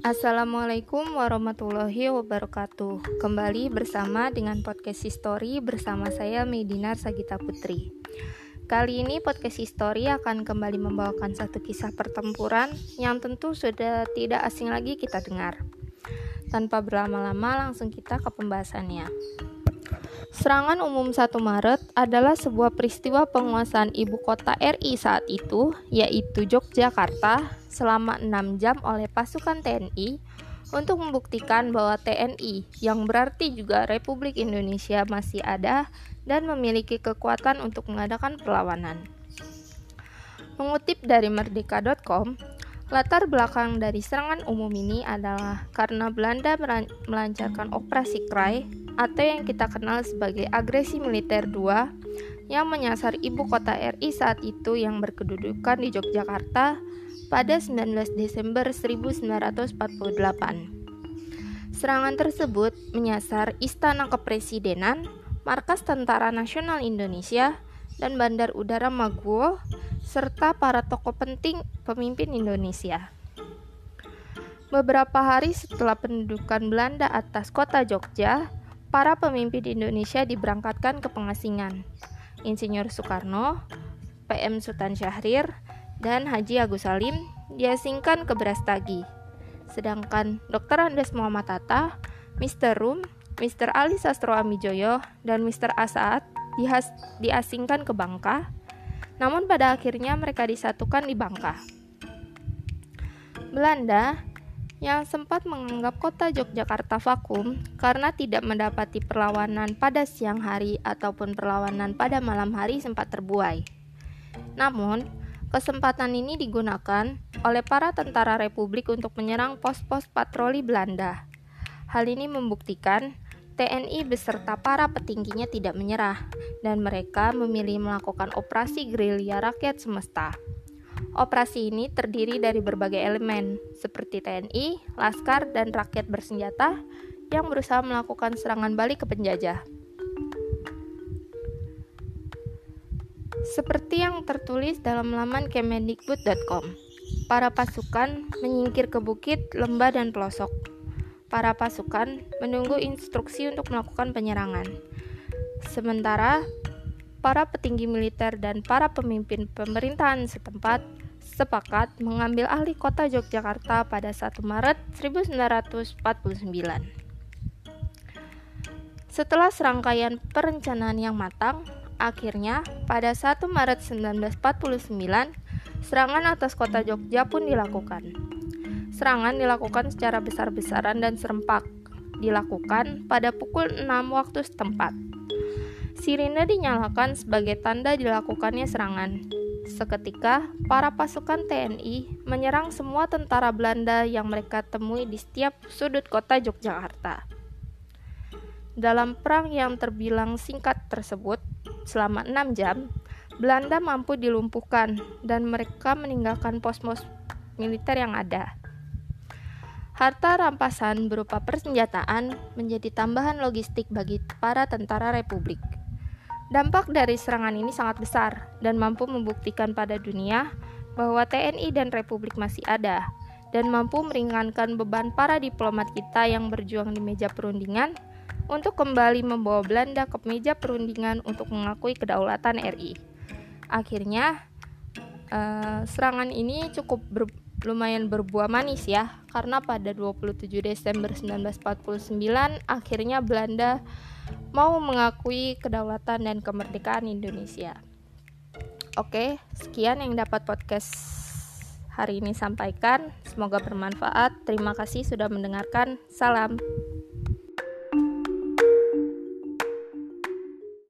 Assalamualaikum warahmatullahi wabarakatuh. Kembali bersama dengan podcast History bersama saya Medinar Sagita Putri. Kali ini podcast History akan kembali membawakan satu kisah pertempuran yang tentu sudah tidak asing lagi kita dengar. Tanpa berlama-lama langsung kita ke pembahasannya. Serangan umum 1 Maret adalah sebuah peristiwa penguasaan ibu kota RI saat itu, yaitu Yogyakarta, selama 6 jam oleh pasukan TNI untuk membuktikan bahwa TNI, yang berarti juga Republik Indonesia, masih ada dan memiliki kekuatan untuk mengadakan perlawanan. Mengutip dari merdeka.com, latar belakang dari serangan umum ini adalah karena Belanda melancarkan operasi Krai atau yang kita kenal sebagai agresi militer 2 yang menyasar ibu kota RI saat itu yang berkedudukan di Yogyakarta pada 19 Desember 1948. Serangan tersebut menyasar Istana Kepresidenan, Markas Tentara Nasional Indonesia, dan Bandar Udara Maguwo, serta para tokoh penting pemimpin Indonesia. Beberapa hari setelah pendudukan Belanda atas kota Jogja, para pemimpin Indonesia diberangkatkan ke pengasingan. Insinyur Soekarno, PM Sultan Syahrir, dan Haji Agus Salim diasingkan ke Brastagi. Sedangkan Dr. Andes Muhammad Tata, Mr. Rum, Mr. Ali Sastro Amijoyo, dan Mr. Asad diasingkan ke Bangka. Namun pada akhirnya mereka disatukan di Bangka. Belanda yang sempat menganggap kota Yogyakarta vakum karena tidak mendapati perlawanan pada siang hari ataupun perlawanan pada malam hari sempat terbuai. Namun, Kesempatan ini digunakan oleh para tentara Republik untuk menyerang pos-pos patroli Belanda. Hal ini membuktikan TNI beserta para petingginya tidak menyerah, dan mereka memilih melakukan operasi gerilya rakyat semesta. Operasi ini terdiri dari berbagai elemen, seperti TNI, Laskar, dan rakyat bersenjata yang berusaha melakukan serangan balik ke penjajah. Seperti yang tertulis dalam laman kemendikbud.com, para pasukan menyingkir ke bukit, lembah, dan pelosok. Para pasukan menunggu instruksi untuk melakukan penyerangan. Sementara para petinggi militer dan para pemimpin pemerintahan setempat sepakat mengambil alih kota Yogyakarta pada 1 Maret 1949. Setelah serangkaian perencanaan yang matang, Akhirnya, pada 1 Maret 1949, serangan atas kota Jogja pun dilakukan. Serangan dilakukan secara besar-besaran dan serempak. Dilakukan pada pukul 6 waktu setempat. Sirine dinyalakan sebagai tanda dilakukannya serangan. Seketika, para pasukan TNI menyerang semua tentara Belanda yang mereka temui di setiap sudut kota Yogyakarta. Dalam perang yang terbilang singkat tersebut, selama enam jam, Belanda mampu dilumpuhkan dan mereka meninggalkan pos-pos militer yang ada. Harta rampasan berupa persenjataan menjadi tambahan logistik bagi para tentara Republik. Dampak dari serangan ini sangat besar dan mampu membuktikan pada dunia bahwa TNI dan Republik masih ada dan mampu meringankan beban para diplomat kita yang berjuang di meja perundingan untuk kembali membawa Belanda ke meja perundingan untuk mengakui kedaulatan RI. Akhirnya, uh, serangan ini cukup ber, lumayan berbuah manis ya, karena pada 27 Desember 1949 akhirnya Belanda mau mengakui kedaulatan dan kemerdekaan Indonesia. Oke, sekian yang dapat podcast hari ini sampaikan. Semoga bermanfaat. Terima kasih sudah mendengarkan. Salam.